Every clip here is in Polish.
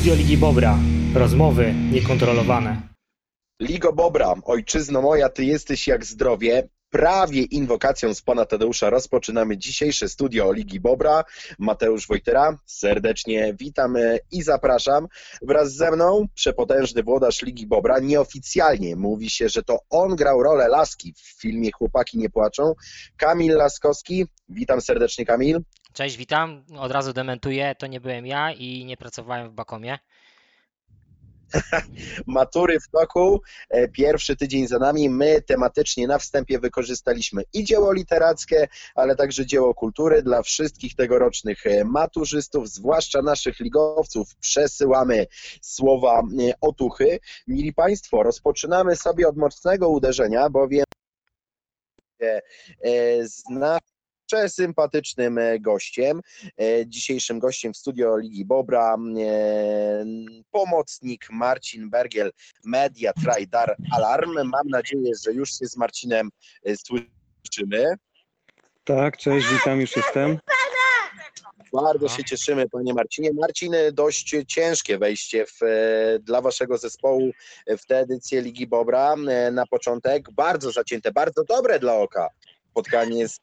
Studio Ligi Bobra. Rozmowy niekontrolowane. Ligo Bobra, ojczyzno moja, ty jesteś jak zdrowie. Prawie inwokacją z pana Tadeusza rozpoczynamy dzisiejsze studio Ligi Bobra. Mateusz Wojtera, serdecznie witam i zapraszam. Wraz ze mną przepotężny włodarz Ligi Bobra. Nieoficjalnie mówi się, że to on grał rolę Laski w filmie Chłopaki nie płaczą. Kamil Laskowski, witam serdecznie Kamil. Cześć, witam. Od razu dementuję, to nie byłem ja i nie pracowałem w Bakomie. Matury w toku, e, pierwszy tydzień za nami. My tematycznie na wstępie wykorzystaliśmy i dzieło literackie, ale także dzieło kultury dla wszystkich tegorocznych e, maturzystów, zwłaszcza naszych ligowców. Przesyłamy słowa e, otuchy. Mili Państwo, rozpoczynamy sobie od mocnego uderzenia, bowiem z przesympatycznym e, gościem. E, dzisiejszym gościem w studio Ligi Bobra e, pomocnik Marcin Bergiel, Media Trader Alarm. Mam nadzieję, że już się z Marcinem słyszymy. Tak, cześć, witam, już jestem. Bardzo się cieszymy, panie Marcinie. Marcin, dość ciężkie wejście w, dla waszego zespołu w tę edycję Ligi Bobra na początek. Bardzo zacięte, bardzo dobre dla oka spotkanie z,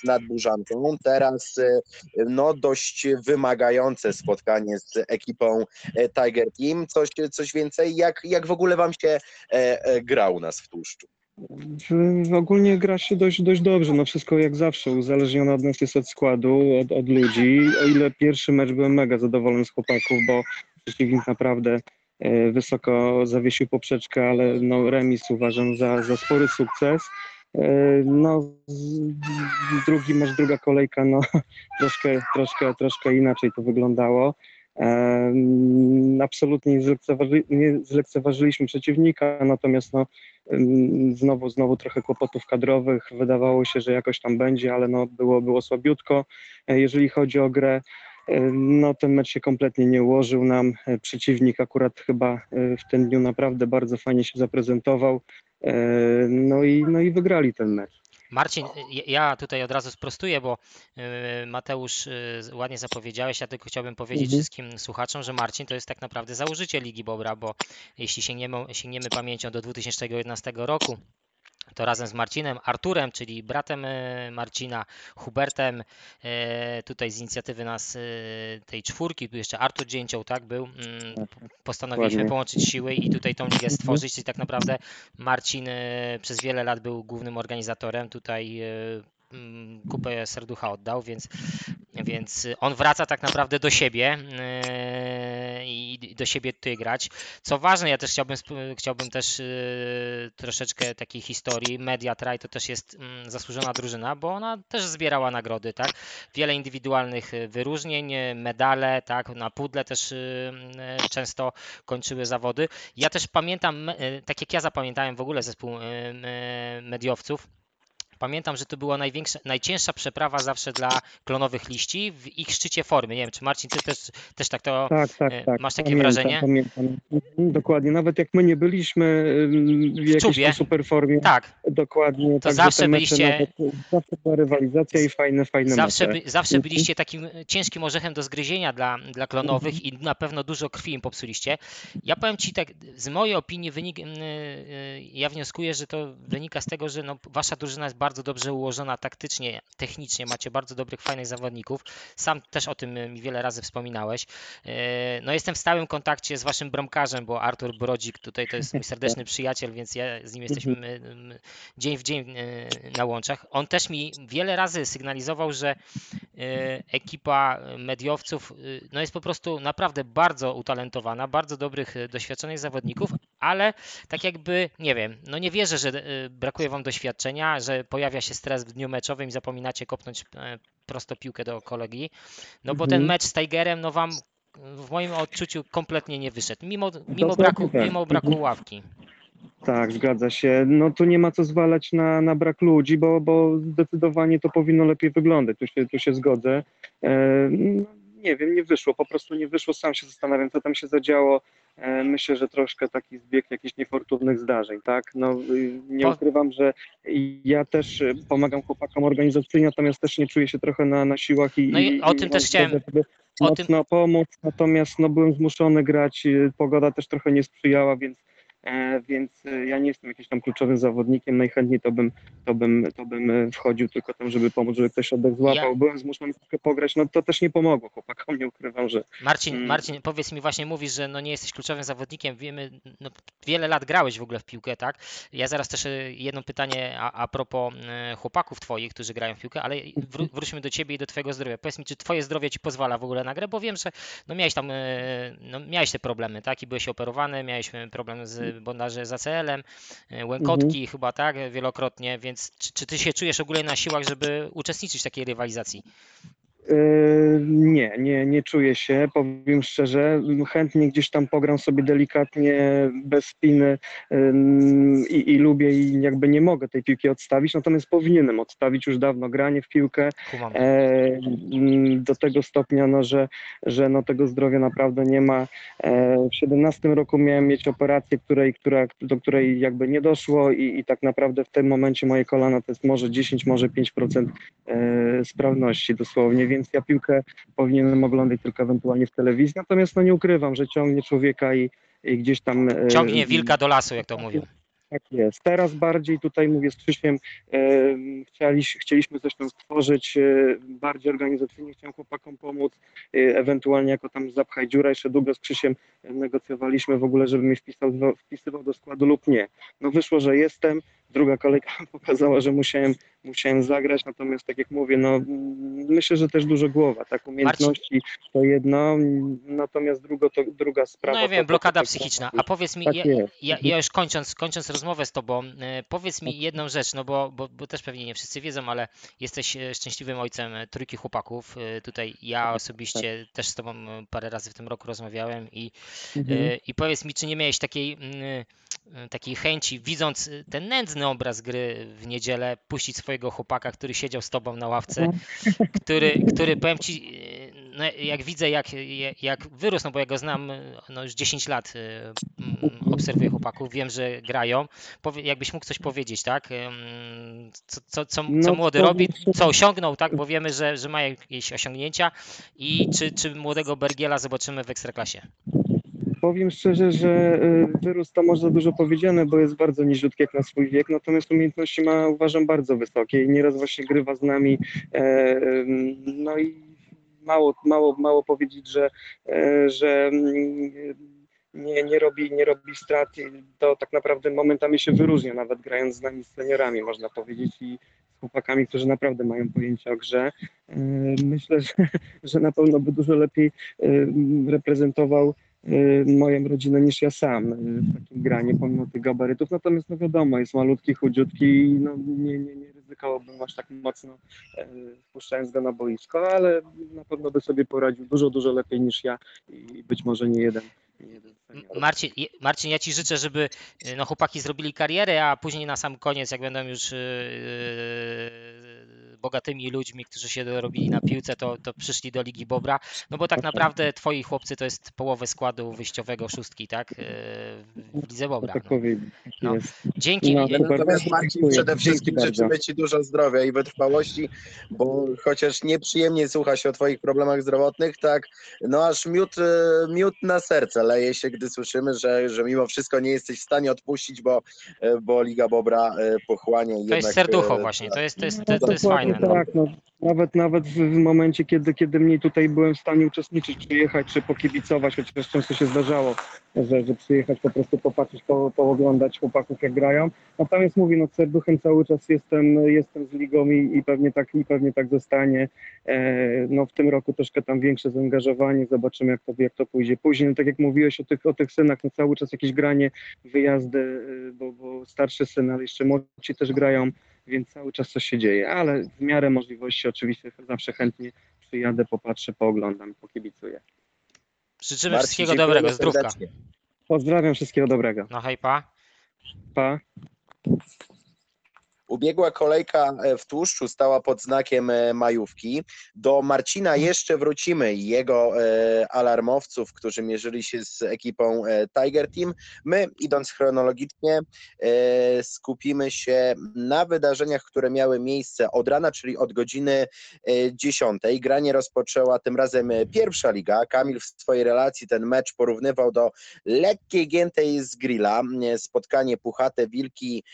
z Nadburzanką. Teraz e, no, dość wymagające spotkanie z ekipą e, Tiger Team. Coś, coś więcej? Jak, jak w ogóle Wam się e, gra u nas w tłuszczu? Ogólnie gra się dość, dość dobrze, no wszystko jak zawsze, uzależnione od nas jest od składu, od, od ludzi. O ile pierwszy mecz byłem mega zadowolony z chłopaków, bo przeciwnik naprawdę wysoko zawiesił poprzeczkę, ale no remis uważam za, za spory sukces. E, no, drugi masz druga kolejka, no troszkę, troszkę, troszkę inaczej to wyglądało. E, absolutnie nie, zlekceważy, nie zlekceważyliśmy przeciwnika, natomiast no, znowu, znowu trochę kłopotów kadrowych. Wydawało się, że jakoś tam będzie, ale no, było, było słabiutko. E, jeżeli chodzi o grę, no ten mecz się kompletnie nie ułożył nam. Przeciwnik akurat chyba w tym dniu naprawdę bardzo fajnie się zaprezentował. No i, no i wygrali ten mecz. Marcin, ja tutaj od razu sprostuję, bo Mateusz ładnie zapowiedziałeś, ja tylko chciałbym powiedzieć mhm. wszystkim słuchaczom, że Marcin to jest tak naprawdę założyciel Ligi Bobra, bo jeśli sięgniemy, sięgniemy pamięcią do 2011 roku, to razem z Marcinem, Arturem, czyli bratem e, Marcina, Hubertem, e, tutaj z inicjatywy nas e, tej czwórki, tu jeszcze Artur Dzięcioł, tak, był, mm, postanowiliśmy Ładnie. połączyć siły i tutaj tą ligę stworzyć, czyli tak naprawdę Marcin przez wiele lat był głównym organizatorem, tutaj Mm, kupę serducha oddał, więc, więc on wraca tak naprawdę do siebie yy, i do siebie tutaj grać. Co ważne, ja też chciałbym, chciałbym też yy, troszeczkę takiej historii. Media Try to też jest mm, zasłużona drużyna, bo ona też zbierała nagrody, tak? Wiele indywidualnych wyróżnień, medale, tak? Na pudle też często kończyły zawody. Ja też pamiętam, tak jak ja zapamiętałem w ogóle zespół mediowców, Pamiętam, że to była największa, najcięższa przeprawa zawsze dla klonowych liści w ich szczycie formy. Nie wiem, czy Marcin, ty też, też tak to tak, tak, e, tak. masz takie pamiętam, wrażenie? Pamiętam. Dokładnie, nawet jak my nie byliśmy w jakiejś super formie. Tak. Dokładnie. To zawsze byliście... Nawet, zawsze była rywalizacja i fajne, fajne zawsze, by, zawsze mhm. byliście takim ciężkim orzechem do zgryzienia dla, dla klonowych mhm. i na pewno dużo krwi im popsuliście. Ja powiem Ci tak, z mojej opinii wynik, y, y, ja wnioskuję, że to wynika z tego, że no, Wasza drużyna jest bardzo dobrze ułożona taktycznie, technicznie, macie bardzo dobrych, fajnych zawodników. Sam też o tym mi wiele razy wspominałeś. E, no jestem w stałym kontakcie z waszym bramkarzem, bo Artur Brodzik tutaj to jest mój serdeczny przyjaciel, więc ja z nim jesteśmy dzień w dzień na łączach. On też mi wiele razy sygnalizował, że ekipa mediowców no jest po prostu naprawdę bardzo utalentowana, bardzo dobrych, doświadczonych zawodników, ale tak jakby, nie wiem, no nie wierzę, że brakuje wam doświadczenia, że pojawia się stres w dniu meczowym i zapominacie kopnąć e, prosto piłkę do kolegi. No bo ten mhm. mecz z Tigerem, no wam w moim odczuciu kompletnie nie wyszedł, mimo, mimo, braku, tak. mimo braku mhm. ławki. Tak, zgadza się. No tu nie ma co zwalać na, na brak ludzi, bo, bo zdecydowanie to powinno lepiej wyglądać. Tu się, tu się zgodzę. E, nie wiem, nie wyszło, po prostu nie wyszło, sam się zastanawiam, co tam się zadziało. E, Myślę, że troszkę taki zbieg jakichś niefortunnych zdarzeń, tak? No, y, nie ukrywam, że ja też y, pomagam chłopakom organizacyjnie, natomiast też nie czuję się trochę na, na siłach i, No i o tym i też chciałem- zgodę, żeby o tym- mocno pomóc, natomiast no, byłem zmuszony grać, y, pogoda też trochę nie sprzyjała, więc, więc y, ja nie jestem jakimś tam kluczowym zawodnikiem, najchętniej to bym, to bym, to bym y, wchodził tylko tam, żeby pomóc, żeby ktoś oddech złapał. Ja- Byłem zmuszony trochę pograć, no to też nie pomogło chłopakom, nie ukrywam, że Marcin, Mm. Marcin, powiedz mi właśnie, mówisz, że no nie jesteś kluczowym zawodnikiem, wiemy, no wiele lat grałeś w ogóle w piłkę, tak? Ja zaraz też e, jedno pytanie a, a propos e, chłopaków twoich, którzy grają w piłkę, ale wró- wróćmy do ciebie i do twojego zdrowia. Powiedz mi, czy twoje zdrowie ci pozwala w ogóle na grę, bo wiem, że no miałeś tam, e, no miałeś te problemy, tak? I byłeś operowany, miałeś e, problem z bondaże z ACL-em, e, łękotki chyba, tak? Wielokrotnie, więc czy, czy ty się czujesz ogólnie na siłach, żeby uczestniczyć w takiej rywalizacji? Yy, Nie, nie, nie czuję się, powiem szczerze. Chętnie gdzieś tam pogram sobie delikatnie, bez spiny i, i lubię i jakby nie mogę tej piłki odstawić, natomiast powinienem odstawić już dawno granie w piłkę e, do tego stopnia, no, że, że no, tego zdrowia naprawdę nie ma. E, W 17 roku miałem mieć operację, której, która, do której jakby nie doszło i, i tak naprawdę w tym momencie moje kolana to jest może 10, może 5% e, sprawności dosłownie, więc ja piłkę powinienem oglądać tylko ewentualnie w telewizji, natomiast no nie ukrywam, że ciągnie człowieka i, i gdzieś tam... e, Ciągnie wilka do lasu, jak to mówią. tak jest. Teraz bardziej tutaj mówię z Krzysiem, chcieliś, chcieliśmy coś tam stworzyć e, bardziej organizacyjnie, chciałem chłopakom pomóc, e, ewentualnie jako tam zapchaj dziura, jeszcze długo z Krzysiem negocjowaliśmy w ogóle, żeby mnie wpisał, wpisywał do składu lub nie. No wyszło, że jestem, druga kolejka pokazała, że musiałem, musiałem zagrać, natomiast tak jak mówię, no myślę, że też dużo głowa, tak, umiejętności to jedno, natomiast drugo to, druga sprawa. No ja wiem, to- blokada to- psychiczna. A powiedz mi, Tak ja, ja, ja już kończąc, kończąc rozmowę z tobą, e, powiedz mi jedną rzecz, no bo, bo, bo też pewnie nie wszyscy wiedzą, ale jesteś e, szczęśliwym ojcem trójki chłopaków. E, Tutaj ja osobiście też z tobą parę razy w tym roku rozmawiałem i, Mhm. i powiedz mi, czy nie miałeś takiej, takiej chęci, widząc ten nędzny obraz gry w niedzielę, puścić swojego chłopaka, który siedział z tobą na ławce, który, który powiem ci, e, no, jak widzę, jak, jak- wyrósł, no bo ja go znam e, no, już 10 lat, e, obserwuję chłopaków, wiem, że grają. Jakbyś mógł coś powiedzieć, tak? Em, Co, co, co, co No, młody robi, co osiągnął, tak? Bo wiemy, że, że ma jakieś osiągnięcia i czy, czy młodego Bergiela zobaczymy w Ekstraklasie. Powiem szczerze, że y, wyrósł to może za dużo powiedziane, bo jest bardzo niziutki jak na swój wiek, natomiast umiejętności ma uważam bardzo wysokie i nieraz właśnie grywa z nami. e, No i mało, mało, mało powiedzieć, że, e, że mm, nie, nie, robi, nie robi strat, to tak naprawdę momentami się wyróżnia, nawet grając z nami seniorami, można powiedzieć, i z chłopakami, którzy naprawdę mają pojęcie o grze. E, Myślę, że, że na pewno by dużo lepiej e, reprezentował moją rodzinę niż ja sam y, w takim granie, pomimo tych gabarytów. Natomiast no wiadomo, jest malutki, chudziutki i no, nie, nie, nie ryzykowałbym aż tak mocno e, wpuszczając go na boisko, ale na pewno by sobie poradził dużo, dużo lepiej niż ja i być może nie jeden. Marcin, Marcin, ja Ci życzę, żeby y, no, chłopaki zrobili karierę, a później na sam koniec, jak będą już bogatymi ludźmi, którzy się dorobili na piłce, to, to przyszli do Ligi Bobra, no bo tak naprawdę Twoi chłopcy to jest połowę składu wyjściowego szóstki, tak? Yy, w Lidze Bobra. tak No. No. Jest. Dzięki. No. Natomiast Marcin, przede wszystkim życzymy Ci dużo zdrowia i wytrwałości, bo chociaż nieprzyjemnie słucha się o Twoich problemach zdrowotnych, tak, no aż miód, e, miód na serce leje się, gdy słyszymy, że, że mimo wszystko nie jesteś w stanie odpuścić, bo, e, bo Liga Bobra e, pochłania. To jest serducho właśnie, to jest, to jest, No, to, to jest fajne. No. Tak, no. Nawet, nawet w, momencie, kiedy, kiedy mniej tutaj byłem w stanie uczestniczyć, przyjechać czy pokibicować, chociaż często się zdarzało, że, że przyjechać po prostu popatrzeć, po, pooglądać chłopaków jak grają. Natomiast mówię, no serduchem cały czas jestem, jestem z ligą i, i, pewnie tak, i pewnie tak zostanie. E, no w tym roku troszkę tam większe zaangażowanie, zobaczymy jak to, jak to pójdzie. Później, no, tak jak mówiłeś o tych, o tych synach, no cały czas jakieś granie, wyjazdy, y, bo, bo starszy syn, ale jeszcze młodsi też grają więc cały czas coś się dzieje, ale w miarę możliwości oczywiście zawsze chętnie przyjadę, popatrzę, pooglądam, pokibicuję. Życzymy Marcin, wszystkiego dobrego, zdrówka. serdecznie. Pozdrawiam, wszystkiego dobrego. No hej, pa. Pa. Ubiegła kolejka e, w tłuszczu stała pod znakiem e, majówki. Do Marcina jeszcze wrócimy i jego e, alarmowców, którzy mierzyli się z ekipą Tiger Team. My, idąc chronologicznie, skupimy się na wydarzeniach, które miały miejsce od rana, czyli od godziny 10. Granie rozpoczęła tym razem pierwsza liga. Kamil w swojej relacji ten mecz porównywał do lekkiej giętej z grilla. Spotkanie Puchate Wilki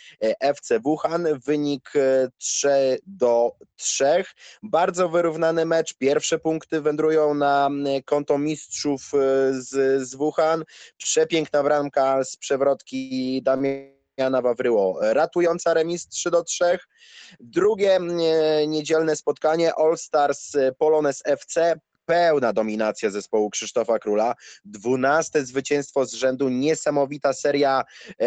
FC Wuhan wynik 3 e, do 3. Bardzo wyrównany mecz. Pierwsze punkty wędrują na konto mistrzów e, z, z Wuhan. Przepiękna bramka z przewrotki Damiana Wawryło, ratująca remis 3 do 3. Drugie niedzielne spotkanie All Stars Polones FC pełna dominacja zespołu Krzysztofa Króla. Dwunaste zwycięstwo z rzędu, niesamowita seria, e,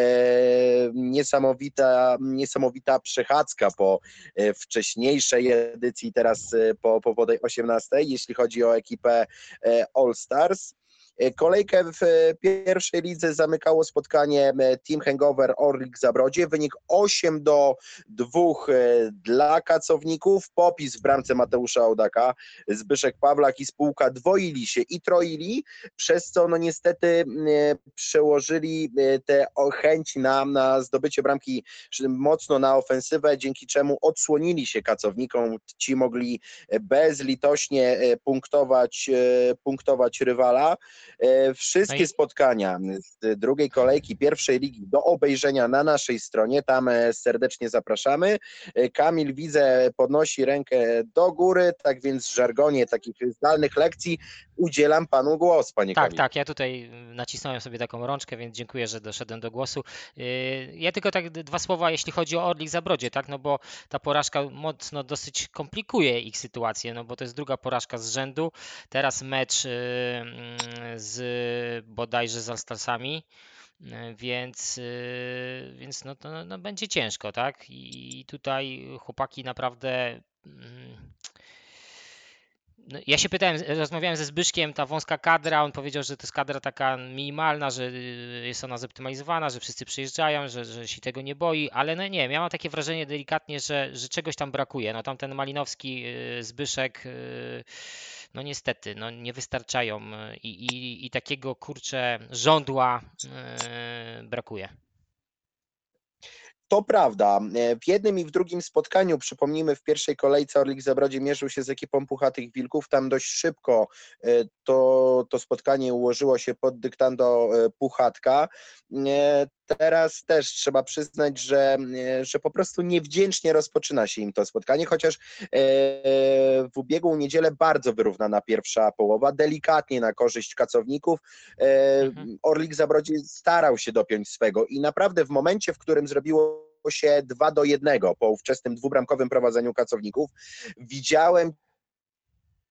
niesamowita, niesamowita przechadzka po e, wcześniejszej edycji, teraz e, po, po, po tej 18, jeśli chodzi o ekipę e, All Stars. E, kolejkę w e, pierwszej lidze zamykało spotkanie e, Team Hangover Orlik Zabrodzie. Wynik 8 do 2 dla kacowników. Popis w bramce Mateusza Odaka. Zbyszek Pawlak i spółka dwoili się i troili, przez co no niestety przełożyli te chęć na, na zdobycie bramki mocno na ofensywę, dzięki czemu odsłonili się kacownikom. Ci mogli bezlitośnie punktować, punktować rywala. E, wszystkie no spotkania z drugiej kolejki pierwszej ligi do obejrzenia na naszej stronie, tam e, serdecznie zapraszamy. E, Kamil widzę podnosi rękę do góry, tak więc w żargonie takich zdalnych lekcji udzielam panu głos, panie Tak, Kamil. tak, ja tutaj nacisnąłem sobie taką rączkę, więc dziękuję, że doszedłem do głosu. Ja tylko tak dwa słowa, jeśli chodzi o Orlik Zabrodzie, tak, no bo ta porażka mocno dosyć komplikuje ich sytuację, no bo to jest druga porażka z rzędu. Teraz mecz z bodajże z Alstarsami, e, więc, więc no, to, no, będzie ciężko, tak? I tutaj chłopaki naprawdę. No, ja się pytałem, rozmawiałem ze Zbyszkiem, ta wąska kadra, on powiedział, że to jest kadra taka minimalna, że y, jest ona zoptymalizowana, że wszyscy przyjeżdżają, że, że się tego nie boi, ale no nie, miałem takie wrażenie delikatnie, że, że czegoś tam brakuje. No tam ten Malinowski, y, Zbyszek y, no niestety, no nie wystarczają i, i, i takiego kurczę żądła brakuje. To prawda. E, w jednym i w drugim spotkaniu, przypomnijmy, w pierwszej kolejce Orlik Zabrodzie mierzył się z ekipą Puchatych Wilków. Tam dość szybko e, to, to spotkanie ułożyło się pod dyktando e, Puchatka. Teraz też trzeba przyznać, że, że po prostu niewdzięcznie rozpoczyna się im to spotkanie, chociaż w ubiegłą niedzielę bardzo wyrównana pierwsza połowa, delikatnie na korzyść kacowników. Mhm. Orlik Zabrodzie starał się dopiąć swego i naprawdę w momencie, w którym zrobiło się 2 do 1 po ówczesnym dwubramkowym prowadzeniu pracowników. Widziałem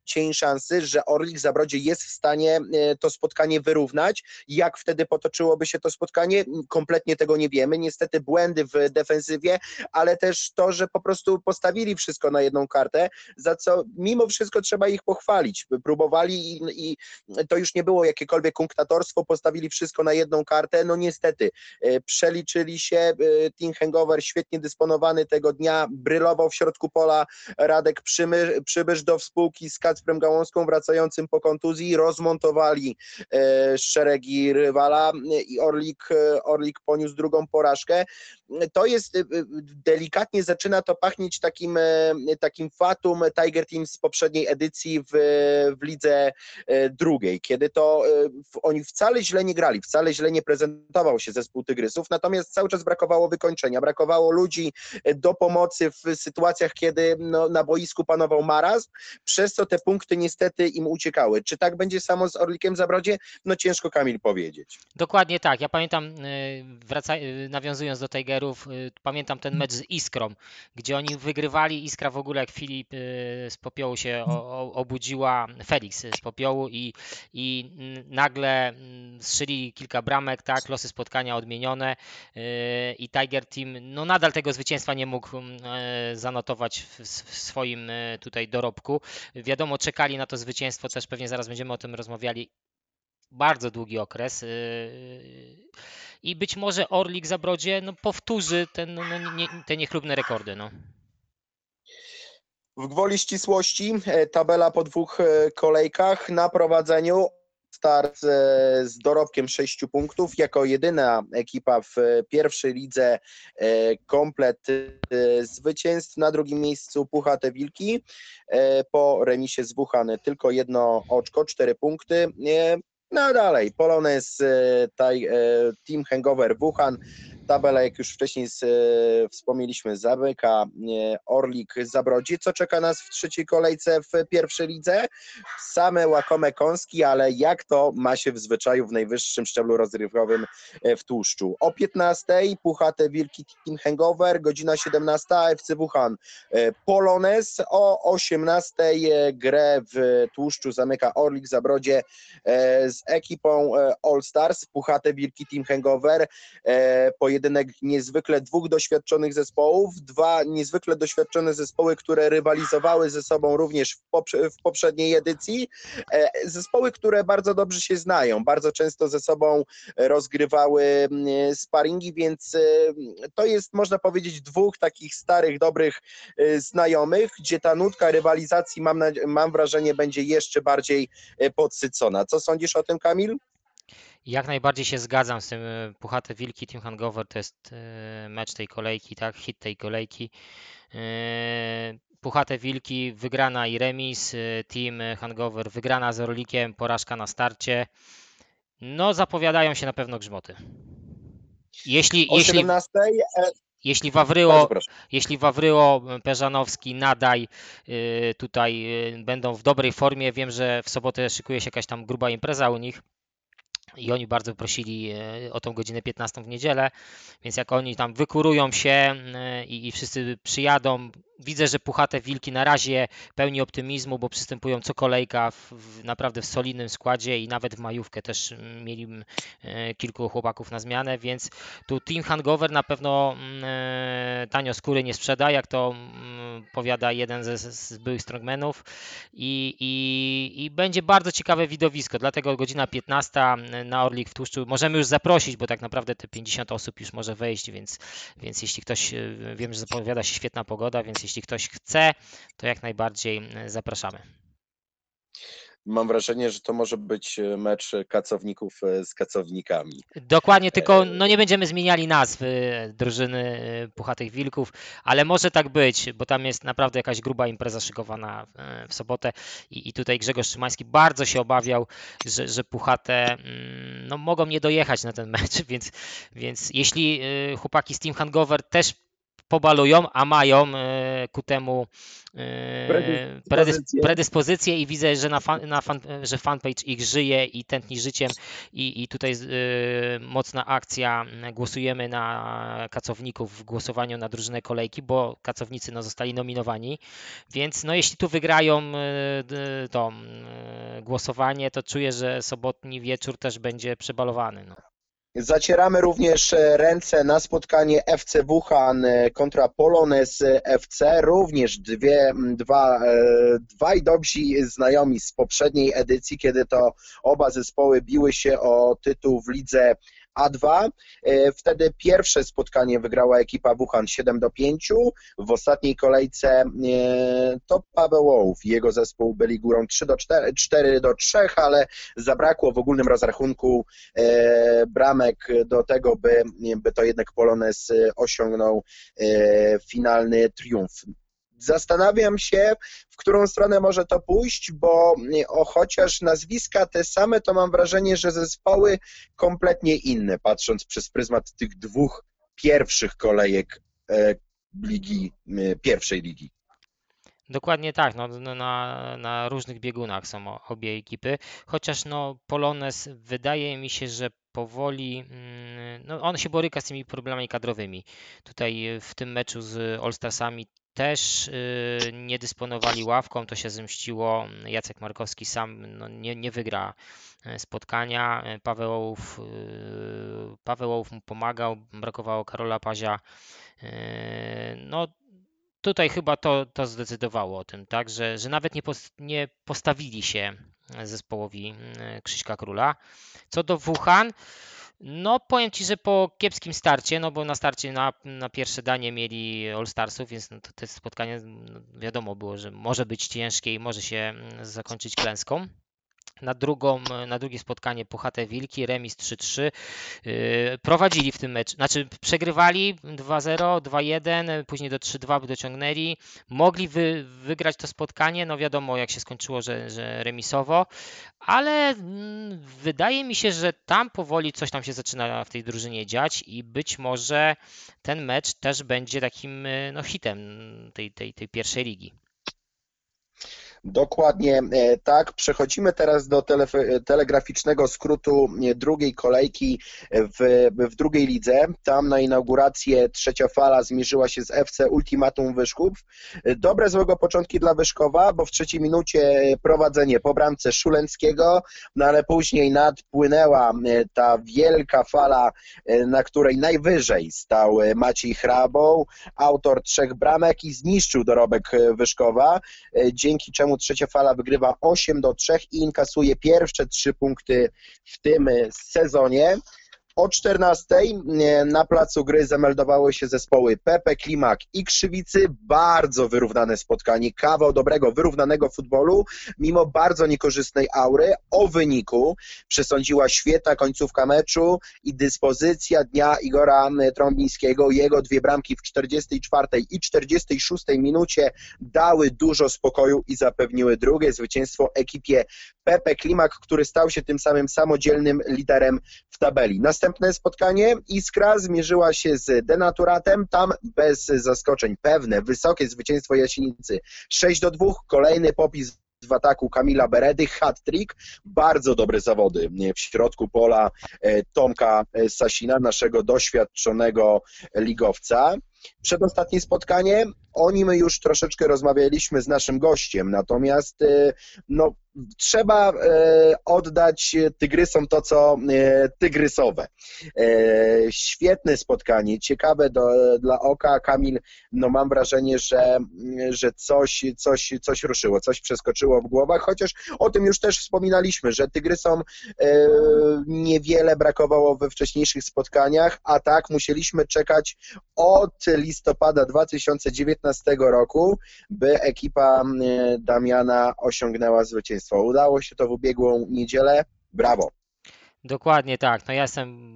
cień szansy, że Orlik Zabrodzie jest w stanie e, to spotkanie wyrównać. Jak wtedy potoczyłoby się to spotkanie? Kompletnie tego nie wiemy. Niestety błędy w defensywie, ale też to, że po prostu postawili wszystko na jedną kartę, za co mimo wszystko trzeba ich pochwalić. Próbowali i, i to już nie było jakiekolwiek kunktatorstwo, postawili wszystko na jedną kartę. No niestety, e, przeliczyli się. E, Team Hangover świetnie dysponowany tego dnia, brylował w środku pola Radek Przybysz do spółki z Kacprem Gałązką wracającym po kontuzji, rozmontowali e, szeregi rywala i Orlik, e, Orlik poniósł drugą porażkę. To jest, e, delikatnie zaczyna to pachnieć takim, takim fatum Tiger Team z poprzedniej edycji w, w lidze drugiej, kiedy to oni wcale źle nie grali, wcale źle nie prezentował się zespół Tygrysów, natomiast cały czas brakowało wykończenia, brakowało ludzi do pomocy w sytuacjach, kiedy no, na boisku panował marazm, przez co te punkty niestety im uciekały. Czy tak będzie samo z Orlikiem Zabrodzie? No ciężko Kamil powiedzieć. Dokładnie tak. Ja pamiętam, y, wraca, y, nawiązując do Tigerów, y, pamiętam ten mecz z Iskrą, gdzie oni wygrywali. Iskra w ogóle, jak Filip z popiołu się obudziła, Felix z popiołu i, i nagle strzelili kilka bramek, tak, losy spotkania odmienione i Tiger Team no nadal tego zwycięstwa nie mógł zanotować w, swoim tutaj dorobku. Wiadomo, czekali na to zwycięstwo, też pewnie zaraz będziemy o tym rozmawiali bardzo długi okres. yy, I być może Orlik Zabrodzie no, powtórzy ten, no, nie, te niechlubne rekordy. No. W gwoli ścisłości e, tabela po dwóch e, kolejkach na prowadzeniu start e, z dorobkiem 6 punktów. Jako jedyna ekipa w pierwszej lidze komplet zwycięstw. Na drugim miejscu Puchate Wilki po remisie z Wuhan tylko jedno oczko, 4 punkty. No dalej, Polones, e, taj, e, Team Hangover Wuhan, tabela jak już wcześniej z, e, wspomnieliśmy Zabyka, e, Orlik Zabrodzi. Co czeka nas w trzeciej kolejce w pierwszej lidze? Same łakome kąski, ale jak to ma się w zwyczaju w najwyższym szczeblu rozrywkowym e, w tłuszczu. O 15 Puchate Wilki Team Hangover, godzina 17 FC Wuhan Polones, o 18 e, grę w tłuszczu zamyka Orlik Zabrodzie z ekipą All Stars, Puchate Wilki Team Hangover, e, pojedynek niezwykle dwóch doświadczonych zespołów, dwa niezwykle doświadczone zespoły, które rywalizowały ze sobą również w, poprze- w poprzedniej edycji, E, zespoły, które bardzo dobrze się znają, bardzo często ze sobą rozgrywały mm, sparingi, więc e, to jest, można powiedzieć, dwóch takich starych, dobrych e, znajomych, gdzie ta nutka rywalizacji, mam, mam wrażenie, będzie jeszcze bardziej podsycona. Co sądzisz o tym, Kamil? Jak najbardziej się zgadzam z tym. e, Puchate Wilki Team Hangover to jest e, mecz tej kolejki, tak? Hit tej kolejki. E, Puchate Wilki, wygrana i remis. Team Hangover, wygrana z Orlikiem, porażka na starcie. No, zapowiadają się na pewno grzmoty. Jeśli, O jeśli, 17. E, jeśli Wawryło, jeśli Wawryło, Peżanowski, Nadaj tutaj będą w dobrej formie, wiem, że w sobotę szykuje się jakaś tam gruba impreza u nich i oni bardzo prosili y, o tą godzinę 15 w niedzielę, więc jak oni tam wykurują się y, i, i wszyscy przyjadą, widzę, że Puchate Wilki na razie pełni optymizmu, bo przystępują co kolejka w, w naprawdę w solidnym składzie i nawet w majówkę też mieli mm, y, kilku chłopaków na zmianę, więc tu Team Hangover na pewno mm, e, tanio skóry nie sprzeda, jak to mm, powiada jeden ze, z byłych strongmenów. I, i, i będzie bardzo ciekawe widowisko, dlatego godzina 15 na Orlik w Tłuszczu możemy już zaprosić, bo tak naprawdę te 50 osób już może wejść, więc, więc jeśli ktoś, e, wiem, że zapowiada się świetna pogoda, więc jeśli ktoś chce, to jak najbardziej e, zapraszamy. Mam wrażenie, że to może być e, mecz kacowników e, z kacownikami. Dokładnie, tylko no nie będziemy zmieniali nazwy drużyny Puchatych Wilków, ale może tak być, bo tam jest naprawdę jakaś gruba impreza szykowana w sobotę i, i tutaj Grzegorz Szymański bardzo się obawiał, że, że Puchate mm, no, mogą nie dojechać na ten mecz, więc, więc jeśli chłopaki z Team Hangover też pobalują, a mają e, ku temu e, predys- Predyspozycje. predyspozycje i widzę, że, na fan, na fan, że fanpage ich żyje i tętni życiem i, i tutaj y, mocna akcja. Głosujemy na kacowników w głosowaniu na drużynę kolejki, bo kacownicy no, zostali nominowani. Więc no, jeśli tu wygrają to głosowanie, to czuję, że sobotni wieczór też będzie przebalowany. No. Zacieramy również e, ręce na spotkanie FC Wuhan e, kontra Polones FC. Również dwie, dwa, e, dwaj dobrzy znajomi z poprzedniej edycji, kiedy to oba zespoły biły się o tytuł w lidze A2. E, Wtedy pierwsze spotkanie wygrała ekipa Wuhan 7 do 5. W ostatniej kolejce e, to Paweł Ołów i jego zespół byli górą 3 do 4, 4 do 3, ale zabrakło w ogólnym rozrachunku e, bramek do tego, by, by to jednak Polones e, osiągnął finalny triumf. Zastanawiam się, w którą stronę może to pójść, bo e, o, chociaż nazwiska te same, to mam wrażenie, że zespoły kompletnie inne, patrząc przez pryzmat tych dwóch pierwszych kolejek e, ligi, pierwszej ligi. Dokładnie tak, no, no, na, na różnych biegunach są obie ekipy, chociaż no, Polones wydaje mi się, że powoli, mm, no, on się boryka z tymi problemami kadrowymi. Tutaj y, w tym meczu z All-Starsami też y, nie dysponowali ławką, to się zemściło. Jacek Markowski sam no, nie, nie wygra e, spotkania. E, Paweł Ołów, Paweł Ołów mu pomagał, brakowało Karola Pazia. E, No, tutaj chyba to, to zdecydowało o tym, tak, że, że nawet nie, pos, nie postawili się zespołowi Krzyśka Króla. Co do Wuhan, no powiem Ci, że po kiepskim starcie, no bo na starcie na, na pierwsze danie mieli All-Starsów, więc no to te spotkanie no wiadomo było, że może być ciężkie i może się zakończyć klęską na, drugą, na drugie spotkanie Puchate Wilki, remis 3-3. Yy, prowadzili w tym meczu, znaczy przegrywali 2-0, 2-1, później do 3-2 dociągnęli. Mogli wy, wygrać to spotkanie, no wiadomo jak się skończyło, że, że remisowo, ale mm, wydaje mi się, że tam powoli coś tam się zaczyna w tej drużynie dziać i być może ten mecz też będzie takim no, hitem tej, tej, tej pierwszej ligi. Dokładnie e, tak. Przechodzimy teraz do tele, telegraficznego skrótu e, drugiej kolejki w, w drugiej lidze. Tam na inaugurację trzecia fala zmierzyła się z FC Ultimatum Wyszków. E, dobre złego początki dla Wyszkowa, bo w trzeciej minucie prowadzenie po bramce Szulenckiego, no ale później nadpłynęła ta wielka fala, na której najwyżej stał Maciej Hrabą, autor trzech bramek i zniszczył dorobek Wyszkowa, dzięki czemu trzecia fala wygrywa 8 do 3 i inkasuje pierwsze trzy punkty w tym sezonie. O 14 e, na placu gry zameldowały się zespoły Pepe, Klimak i Krzywicy. Bardzo wyrównane spotkanie, kawał dobrego, wyrównanego futbolu, mimo bardzo niekorzystnej aury. O wyniku przesądziła świetna końcówka meczu i dyspozycja dnia Igora Trąbińskiego. Jego dwie bramki w 44 i 46 minucie dały dużo spokoju i zapewniły drugie zwycięstwo ekipie Pepe Klimak, który stał się tym samym samodzielnym liderem w tabeli. Następne spotkanie. Iskra zmierzyła się z Denaturatem, tam bez zaskoczeń pewne, wysokie zwycięstwo Jasienicy 6 do 2, kolejny popis w ataku Kamila Beredy, hat-trick, bardzo dobre zawody. W środku pola e, Tomka Sasina, naszego doświadczonego ligowca. Przedostatnie spotkanie, o nim już troszeczkę rozmawialiśmy z naszym gościem, natomiast e, no, trzeba e, oddać Tygrysom to, co e, tygrysowe. Świetne spotkanie, ciekawe do, dla oka. Kamil, no mam wrażenie, że, że coś, coś, coś ruszyło, coś przeskoczyło w głowach, chociaż o tym już też wspominaliśmy, że Tygrysom niewiele brakowało we wcześniejszych spotkaniach, a tak musieliśmy czekać od listopada 2019 roku, by ekipa e, Damiana osiągnęła zwycięstwo. Udało się to w ubiegłą niedzielę. Brawo. Dokładnie tak. No ja jestem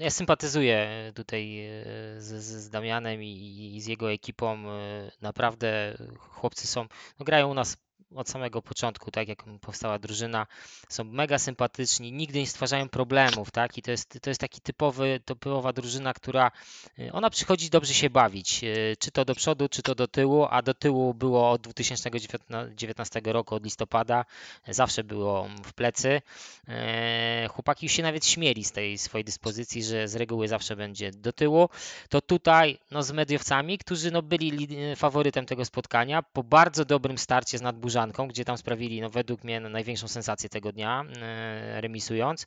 ja sympatyzuję tutaj e, z, z Damianem i, i, z jego ekipą. E, naprawdę chłopcy są, no grają u nas od samego początku, tak jak powstała drużyna, są mega sympatyczni, nigdy nie stwarzają problemów, tak? I to jest, to jest taki typowy, typowa drużyna, która y, ona przychodzi dobrze się bawić, y, czy to do przodu, czy to do tyłu, a do tyłu było od 2019 roku, od listopada, zawsze było w plecy. Y, chłopaki już się nawet śmieli z tej swojej dyspozycji, że z reguły zawsze będzie do tyłu. To tutaj no, z mediowcami, którzy no, byli faworytem tego spotkania, po bardzo dobrym starcie z nadburzami gdzie tam sprawili, no według mnie, no, największą sensację tego dnia, e, remisując.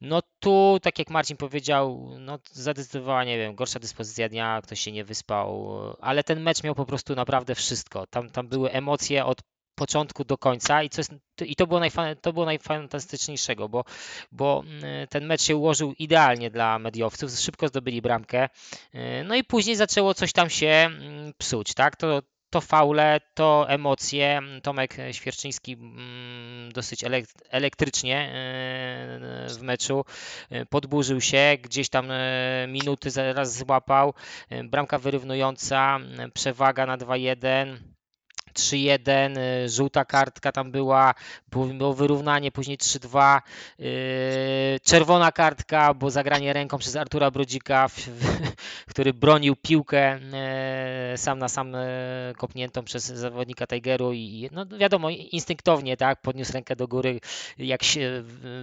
No tu, tak jak Marcin powiedział, no zadecydowała, nie wiem, gorsza dyspozycja dnia, ktoś się nie wyspał, ale ten mecz miał po prostu naprawdę wszystko. Tam, tam były emocje od początku do końca i, co jest, i to, było najfa, to było najfantastyczniejszego, bo, bo mm, ten mecz się ułożył idealnie dla mediowców, szybko zdobyli bramkę, e, no i później zaczęło coś tam się mm, psuć, tak? To, to faule, to emocje. Tomek Świerczyński mm, dosyć elektrycznie e, w meczu e, podburzył się, gdzieś tam e, minuty zaraz złapał. Bramka wyrównująca, przewaga na 2-1. 3-1, y, żółta kartka tam była, było wyrównanie, później 3-2, y, czerwona kartka, bo zagranie ręką przez Artura Brodzika, który bronił piłkę y, sam na sam kopniętą przez zawodnika Tigeru i no wiadomo, instynktownie tak, podniósł rękę do góry, jak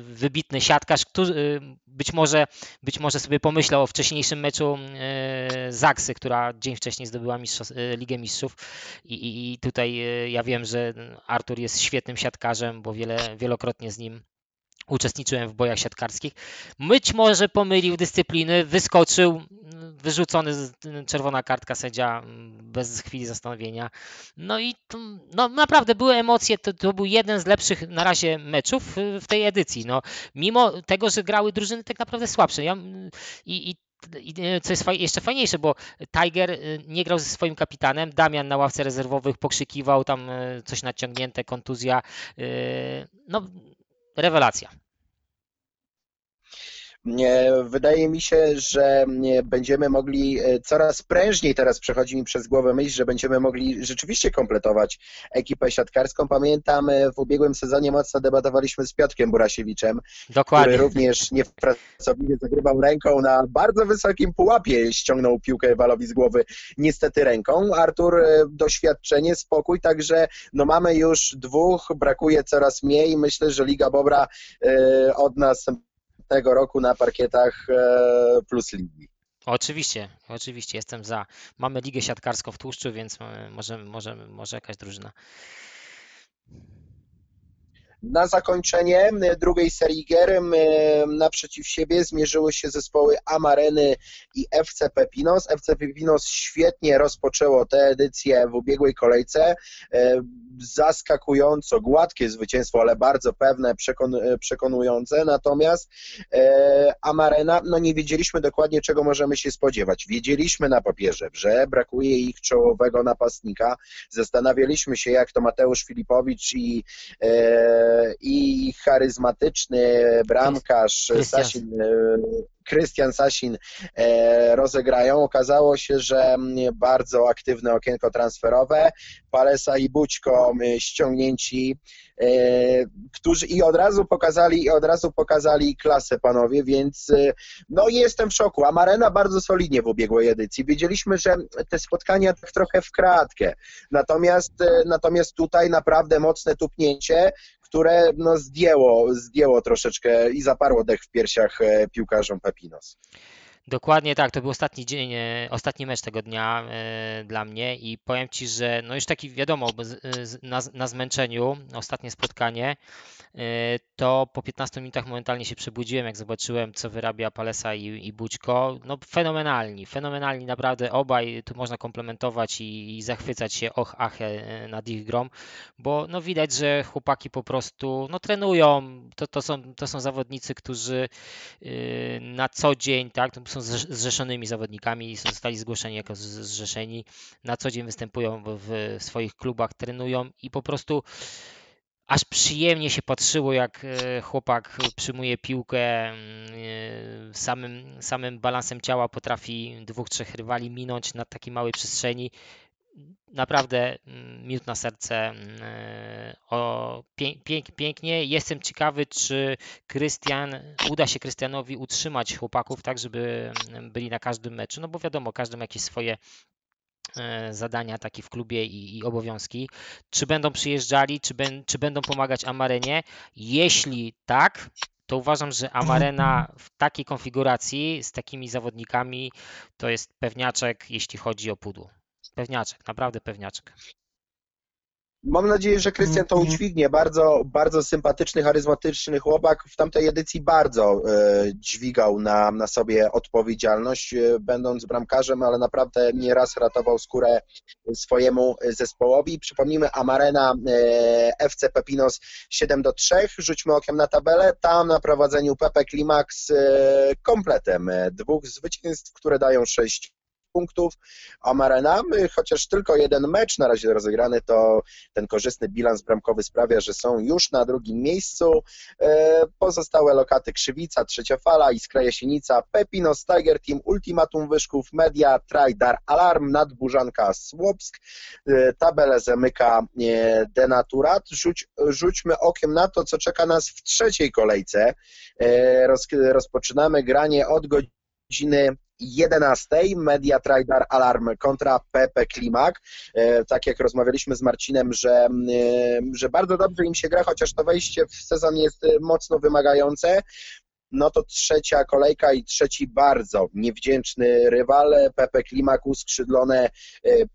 wybitny siatkarz, który być może, być może sobie pomyślał o wcześniejszym meczu Zaksy, która dzień wcześniej zdobyła Ligę Mistrzów i, i, i tutaj tutaj e, ja wiem, że Artur jest świetnym siatkarzem, bo wiele, wielokrotnie z nim uczestniczyłem w bojach siatkarskich. Być może pomylił dyscypliny, wyskoczył wyrzucony, z- czerwona kartka sędzia mm, bez chwili zastanowienia. No i to, no naprawdę były emocje, to, to był jeden z lepszych na razie meczów y, w tej edycji. No, mimo tego, że grały drużyny tak naprawdę słabsze. Ja, mm, i, i co jest jeszcze fajniejsze, bo Tiger y, nie grał ze swoim kapitanem, Damian na ławce rezerwowych pokrzykiwał tam y, coś naciągnięte, kontuzja. No, rewelacja. Wydaje mi się, że będziemy mogli e, coraz prężniej teraz przechodzi mi przez głowę myśl, że będziemy mogli rzeczywiście kompletować ekipę siatkarską. Pamiętam e, w ubiegłym sezonie mocno debatowaliśmy z Piotrkiem Burasiewiczem, który Dokładnie. również niepracownie zagrywał ręką na bardzo wysokim pułapie, ściągnął piłkę walowi z głowy niestety ręką. Artur e, doświadczenie, spokój, także no mamy już dwóch, brakuje coraz mniej. Myślę, że Liga Bobra od następnego roku na parkietach e, plus ligi. Oczywiście, oczywiście, jestem za. Mamy ligę siatkarską w tłuszczu, więc e, może, może, może jakaś drużyna. Na zakończenie e, drugiej serii gier e, naprzeciw siebie zmierzyły się zespoły Amareny i FC Pepinos. FC Pepinos świetnie rozpoczęło tę edycję w ubiegłej kolejce. E, Zaskakująco gładkie zwycięstwo, ale bardzo pewne, przekon- przekonujące. Natomiast e, Amarena, no nie wiedzieliśmy dokładnie, czego możemy się spodziewać. Wiedzieliśmy na papierze, że brakuje ich czołowego napastnika. Zastanawialiśmy się, jak to Mateusz Filipowicz i e, i charyzmatyczny bramkarz. Sasin, e, Krystian Sasin e, rozegrają. Okazało się, że mm, bardzo aktywne okienko transferowe. Palesa i Bućko m, ściągnięci, e, którzy i od razu pokazali, i od razu pokazali klasę panowie, więc e, no jestem w szoku. Amarena bardzo solidnie w ubiegłej edycji. Wiedzieliśmy, że te spotkania tak trochę w kratkę. Natomiast, e, natomiast tutaj naprawdę mocne tupnięcie, które no, zdjęło, zdjęło troszeczkę i zaparło dech w piersiach e, piłkarzom Pepinos. Dokładnie tak, to był ostatni dzień, e, ostatni mecz tego dnia e, dla mnie i powiem Ci, że no już taki wiadomo, z- na, na zmęczeniu, ostatnie spotkanie, e, to po 15 minutach momentalnie się przebudziłem, jak zobaczyłem, co wyrabia Palesa i, i Bućko. No fenomenalni, fenomenalni naprawdę obaj, tu można komplementować i, i zachwycać się och, ach e, nad ich grą, bo no widać, że chłopaki po prostu no trenują, to, to, są, to są zawodnicy, którzy na co dzień, tak, to są zrze- zrzeszonymi zawodnikami, zostali zgłoszeni jako zrzeszeni, na co dzień występują w, w swoich klubach, trenują i po prostu aż przyjemnie się patrzyło, jak e, chłopak przyjmuje piłkę, mm, e, samym, samym balansem ciała potrafi dwóch, trzech rywali minąć na takiej małej przestrzeni. Naprawdę mm, miód na serce, mm, e, o, pię, pięk, pięknie. Jestem ciekawy, czy Krystian, uda się Krystianowi utrzymać chłopaków tak, żeby mm, byli na każdym meczu, no bo wiadomo, każdy ma jakieś swoje e, zadania takie w klubie i, i obowiązki. Czy będą przyjeżdżali, czy, ben, czy będą pomagać Amarenie? Jeśli tak, to uważam, że Amarena w takiej konfiguracji z takimi zawodnikami to jest pewniaczek, jeśli chodzi o pudło. Pewniaczek, naprawdę pewniaczek. Mam nadzieję, że Krystian to udźwignie. Bardzo, bardzo sympatyczny, charyzmatyczny chłopak. W tamtej edycji bardzo e, dźwigał na, na sobie odpowiedzialność, e, będąc bramkarzem, ale naprawdę nieraz ratował skórę swojemu zespołowi. Przypomnijmy, Amarena e, FC Pepinos 7 do 3. Rzućmy okiem na tabelę. Tam na prowadzeniu Pepe Klimax e, kompletem e, dwóch zwycięstw, które dają 6 punktów. Amarena, y, chociaż tylko jeden mecz na razie rozegrany, to ten korzystny bilans bramkowy sprawia, że są już na drugim miejscu. E, Pozostałe lokaty Krzywica, Trzecia Fala, Iskra Jasienica, Pepinos, Tiger Team, Ultimatum Wyszków, Media, Trajdar, Alarm, Nadburzanka, Słopsk. E, Tabelę zamyka e, Denaturat. Rzuć, rzućmy okiem na to, co czeka nas w trzeciej kolejce. Roz, rozpoczynamy granie od godziny 11 Media Trader Alarm kontra Pepe Klimak. E, tak jak rozmawialiśmy z Marcinem, że, e, że bardzo dobrze im się gra, chociaż to wejście w sezon jest e, mocno wymagające. No to trzecia kolejka i trzeci bardzo niewdzięczny rywal. Pepe Klimak uskrzydlone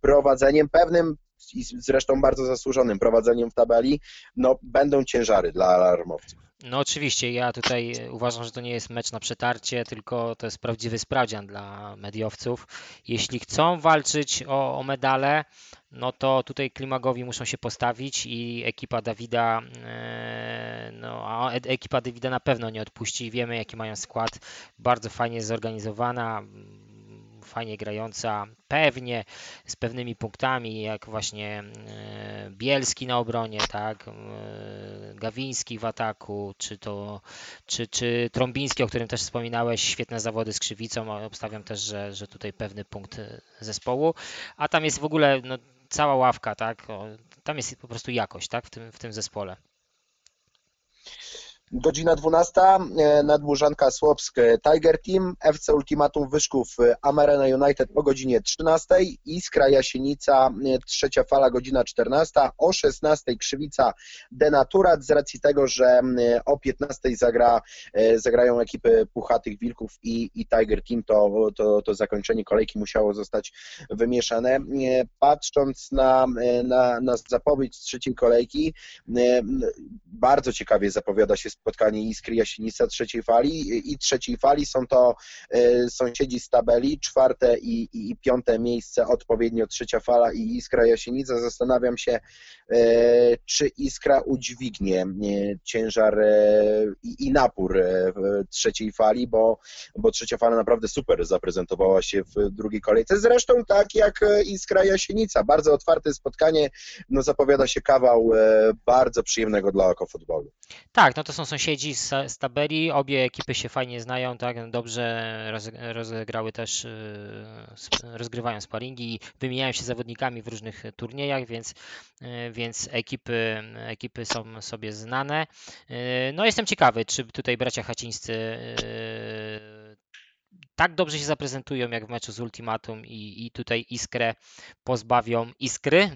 prowadzeniem pewnym i zresztą bardzo zasłużonym prowadzeniem w tabeli. No będą ciężary dla alarmowców. No oczywiście, ja tutaj uważam, że to nie jest mecz na przetarcie, tylko to jest prawdziwy sprawdzian dla mediowców. Jeśli chcą walczyć o, o medale, no to tutaj Klimagowi muszą się postawić i ekipa Dawida, e, no a ekipa Dawida na pewno nie odpuści. Wiemy jaki mają skład, bardzo fajnie zorganizowana, fajnie grająca, pewnie z pewnymi punktami, jak właśnie e, Bielski na obronie, tak, e, Gawiński w ataku, czy to, czy, czy Trąbiński, o którym też wspominałeś, świetne zawody z Krzywicą, obstawiam też, że, że tutaj pewny punkt zespołu, a tam jest w ogóle no, cała ławka, tak, tam jest po prostu jakość, tak, w tym, w tym zespole. Godzina 12, e, Nadłużanka Słopsk e, Tiger Team, FC Ultimatum Wyszków e, Amarena United o godzinie 13, Iskra Jasienica, trzecia fala godzina 14, o 16 Krzywica Denaturat z racji tego, że o 15 zagra, zagrają ekipy Puchatych Wilków i, i Tiger Team, to, to, to zakończenie kolejki musiało zostać wymieszane. Patrząc na, na, na zapowiedź trzeciej kolejki, bardzo ciekawie zapowiada się spotkanie Iskry Jasienica trzeciej fali i trzeciej fali są to e, sąsiedzi z tabeli, czwarte i, i, i piąte miejsce odpowiednio trzecia fala i Iskra Jasienica. Zastanawiam się, e, czy Iskra udźwignie e, ciężar i, i napór trzeciej fali, bo, bo trzecia fala naprawdę super zaprezentowała się w drugiej kolejce. Zresztą tak jak Iskra Jasienica. Bardzo otwarte spotkanie, no zapowiada się kawał bardzo przyjemnego dla oko futbolu. Tak, no to są sąsiedzi z, z obie ekipy się fajnie znają, tak, dobrze rozegrały też, y, rozgrywają sparingi i wymieniają się zawodnikami w różnych turniejach, więc, y, więc ekipy, ekipy są sobie znane. Y, no jestem ciekawy, czy tutaj bracia Hacińscy tak dobrze się zaprezentują jak w meczu z Ultimatum i, i tutaj Iskrę pozbawią Iskry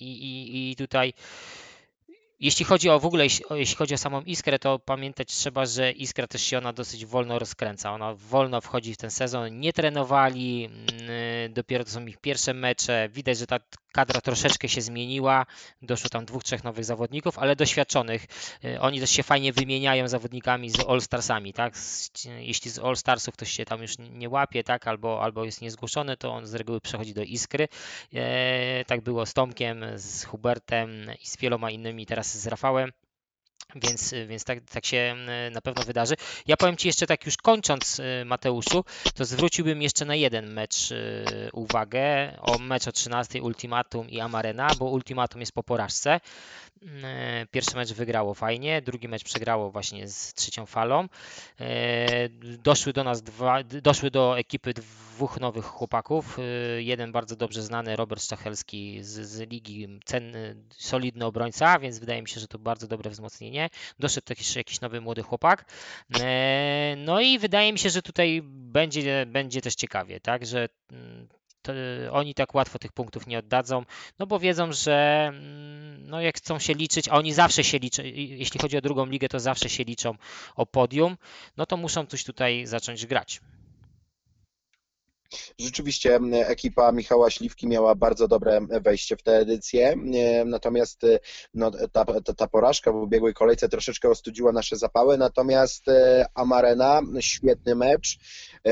i, i, i tutaj jeśli chodzi o w ogóle, jeśli, chodzi o samą Iskrę, to pamiętać trzeba, że Iskra też się ona dosyć wolno rozkręca. Ona wolno wchodzi w ten sezon. Nie trenowali, mm, dopiero to są ich pierwsze mecze. Widać, że ta kadra troszeczkę się zmieniła. Doszło tam dwóch, trzech nowych zawodników, ale doświadczonych. Y, oni też się fajnie wymieniają zawodnikami z All-Starsami, tak? Jeśli z All-Starsów ktoś się tam już nie łapie, tak? Albo, albo jest niezgłoszony, to on z reguły przechodzi do Iskry. E, tak było z Tomkiem, z Hubertem i z wieloma innymi, teraz z Rafałem. Więc, więc tak, tak się na pewno wydarzy. Ja powiem Ci jeszcze tak już kończąc, y, Mateuszu, to zwróciłbym jeszcze na jeden mecz y, uwagę, o mecz o 13 Ultimatum i Amarena, bo Ultimatum jest po porażce. E, pierwszy mecz wygrało fajnie, drugi mecz przegrało właśnie z trzecią falą. E, doszły do nas dwa, doszły do ekipy dwóch nowych chłopaków. E, jeden bardzo dobrze znany, Robert Stachelski z, z ligi, cenny, solidny obrońca, więc wydaje mi się, że to bardzo dobre wzmocnienie. Doszedł też jakiś nowy młody chłopak. No i wydaje mi się, że tutaj będzie, będzie też ciekawie, tak, że mm, oni tak łatwo tych punktów nie oddadzą, no bo wiedzą, że mm, no jak chcą się liczyć, a oni zawsze się liczą, jeśli chodzi o drugą ligę, to zawsze się liczą o podium, no to muszą coś tutaj zacząć grać. Rzeczywiście ekipa Michała Śliwki miała bardzo dobre wejście w tę edycję, natomiast e, no, ta, ta, ta porażka w ubiegłej kolejce troszeczkę ostudziła nasze zapały, natomiast e, Amarena, świetny mecz,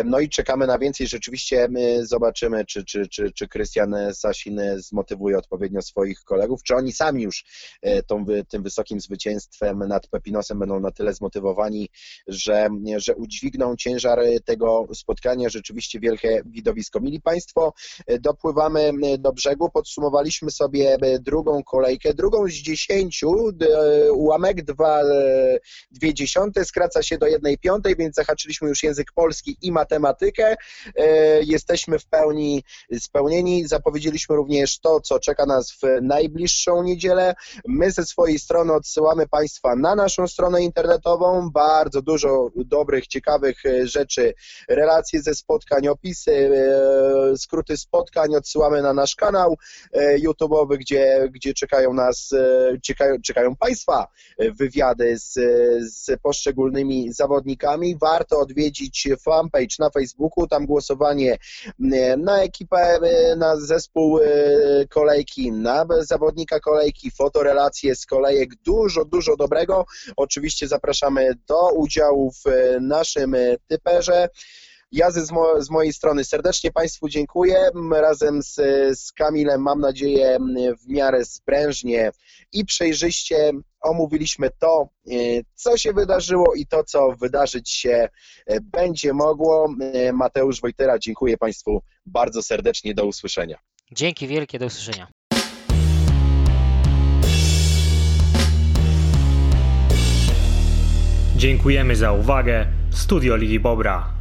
no i czekamy na więcej, rzeczywiście zobaczymy, czy, czy, czy, czy Krystian Sasin zmotywuje odpowiednio swoich kolegów, czy oni sami już e, tą, tym wysokim zwycięstwem nad Pepinosem będą na tyle zmotywowani, że, że udźwigną ciężar tego spotkania, rzeczywiście wielkie widowisko. Mili Państwo, dopływamy do brzegu, podsumowaliśmy sobie drugą kolejkę, drugą z dziesięciu, ułamek dwa, dwie dziesiąte, skraca się do jednej piątej, więc zahaczyliśmy już język polski i matematykę. E, jesteśmy w pełni spełnieni. Zapowiedzieliśmy również to, co czeka nas w najbliższą niedzielę. My ze swojej strony odsyłamy Państwa na naszą stronę internetową. Bardzo dużo dobrych, ciekawych rzeczy, relacje ze spotkań, opisy, skróty, e, skróty spotkań odsyłamy na nasz kanał e, YouTube'owy, gdzie, gdzie czekają nas, e, czekają, czekają Państwa wywiady z, z poszczególnymi zawodnikami. Warto odwiedzić fanpage na Facebooku, tam głosowanie na ekipę, na zespół kolejki, na zawodnika kolejki, fotorelacje z kolejek, dużo, dużo dobrego. Oczywiście zapraszamy do udziału w naszym typerze. Ja ze, z, mo, z mojej strony serdecznie Państwu dziękuję. Razem z, z Kamilem, mam nadzieję, w miarę sprężnie i przejrzyście omówiliśmy to, e, co się wydarzyło i to, co wydarzyć się e, będzie mogło. Mateusz Wojtera, dziękuję Państwu bardzo serdecznie. Do usłyszenia. Dzięki wielkie, do usłyszenia. Dziękujemy za uwagę. Studio Ligi Bobra.